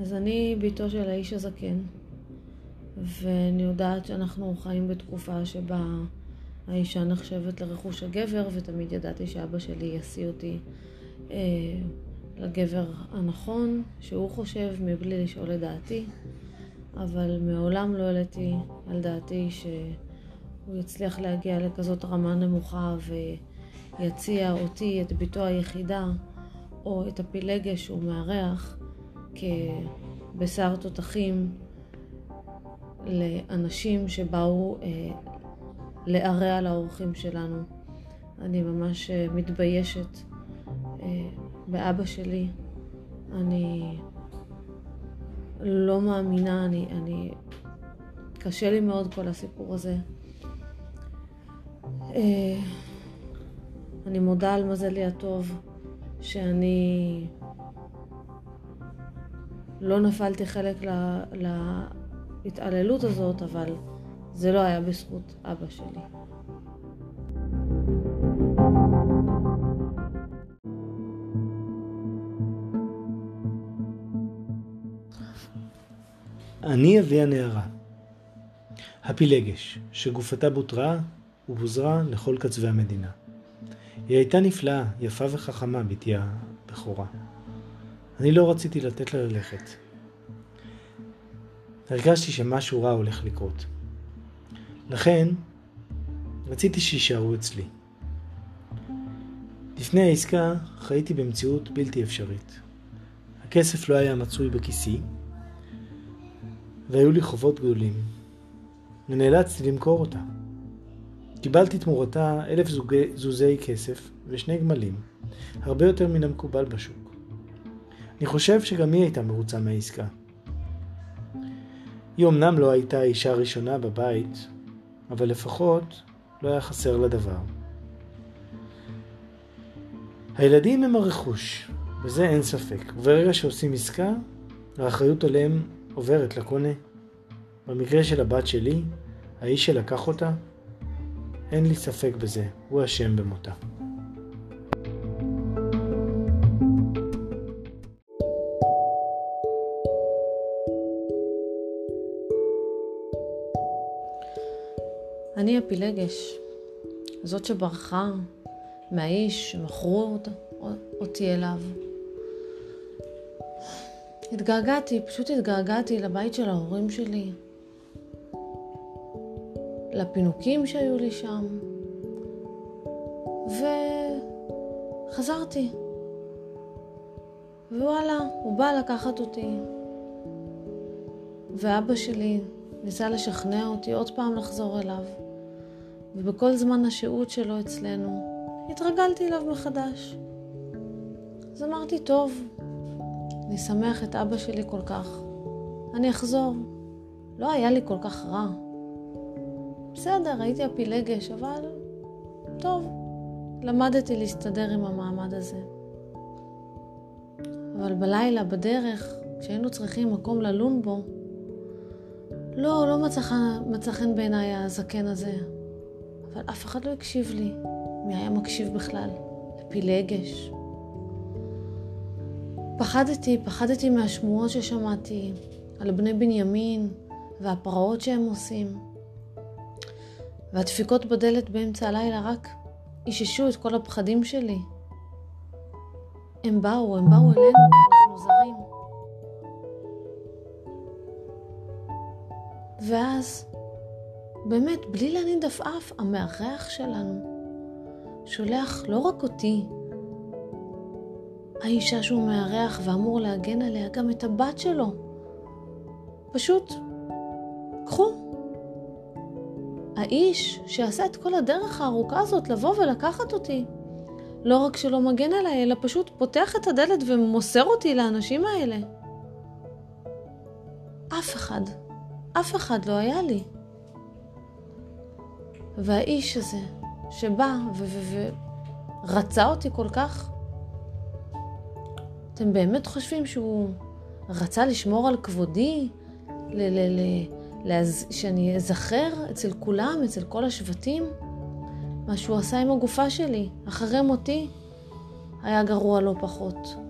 אז אני בתו של האיש הזקן, ואני יודעת שאנחנו חיים בתקופה שבה האישה נחשבת לרכוש הגבר, ותמיד ידעתי שאבא שלי ישיא אותי אה, לגבר הנכון, שהוא חושב, מבלי לשאול את דעתי, אבל מעולם לא העליתי על דעתי שהוא יצליח להגיע לכזאת רמה נמוכה ויציע אותי, את ביתו היחידה, או את הפילגש שהוא מארח, כבשר תותחים לאנשים שבאו אה, להרע לאורחים שלנו. אני ממש אה, מתביישת אה, באבא שלי. אני לא מאמינה, אני, אני... קשה לי מאוד כל הסיפור הזה. אה, אני מודה על מזלי הטוב שאני לא נפלתי חלק להתעללות הזאת, אבל זה לא היה בזכות אבא שלי. אני אבי הנערה. הפילגש, שגופתה בוטרה ובוזרה לכל קצווי המדינה. היא הייתה נפלאה, יפה וחכמה, בתי הבכורה. אני לא רציתי לתת לה ללכת. הרגשתי שמשהו רע הולך לקרות. לכן, רציתי שיישארו אצלי. לפני העסקה חייתי במציאות בלתי אפשרית. הכסף לא היה מצוי בכיסי, והיו לי חובות גדולים, ונאלצתי למכור אותה. קיבלתי תמורתה אלף זוגי, זוזי כסף ושני גמלים, הרבה יותר מן המקובל בשוק. אני חושב שגם היא הייתה מרוצה מהעסקה. היא אמנם לא הייתה האישה הראשונה בבית, אבל לפחות לא היה חסר לה דבר. הילדים הם הרכוש, בזה אין ספק, וברגע שעושים עסקה, האחריות עליהם עוברת לקונה. במקרה של הבת שלי, האיש שלקח אותה, אין לי ספק בזה, הוא אשם במותה. אני הפילגש, זאת שברחה מהאיש שמכרו אותי אליו. התגעגעתי, פשוט התגעגעתי לבית של ההורים שלי, לפינוקים שהיו לי שם, וחזרתי. ווואלה, הוא בא לקחת אותי. ואבא שלי ניסה לשכנע אותי עוד פעם לחזור אליו. ובכל זמן השהות שלו אצלנו, התרגלתי אליו מחדש. אז אמרתי, טוב, אני שמח את אבא שלי כל כך, אני אחזור. לא היה לי כל כך רע. בסדר, הייתי הפילגש, אבל טוב, למדתי להסתדר עם המעמד הזה. אבל בלילה, בדרך, כשהיינו צריכים מקום ללון בו, לא, לא מצא חן בעיניי הזקן הזה. אבל אף אחד לא הקשיב לי. מי היה מקשיב בכלל? לפילגש. פחדתי, פחדתי מהשמועות ששמעתי על בני בנימין והפרעות שהם עושים. והדפיקות בדלת באמצע הלילה רק איששו את כל הפחדים שלי. הם באו, הם באו אלינו אנחנו זרים. ואז באמת, בלי להניד עפעף, המארח שלנו שולח לא רק אותי, האישה שהוא מארח ואמור להגן עליה, גם את הבת שלו. פשוט, קחו. האיש שעשה את כל הדרך הארוכה הזאת לבוא ולקחת אותי, לא רק שלא מגן עליי, אלא פשוט פותח את הדלת ומוסר אותי לאנשים האלה. אף אחד, אף אחד לא היה לי. והאיש הזה, שבא ורצה אותי כל כך, אתם באמת חושבים שהוא רצה לשמור על כבודי? ל- ל- ל- להז... שאני אזכר אצל כולם, אצל כל השבטים? מה שהוא עשה עם הגופה שלי, אחרי מותי, היה גרוע לא פחות.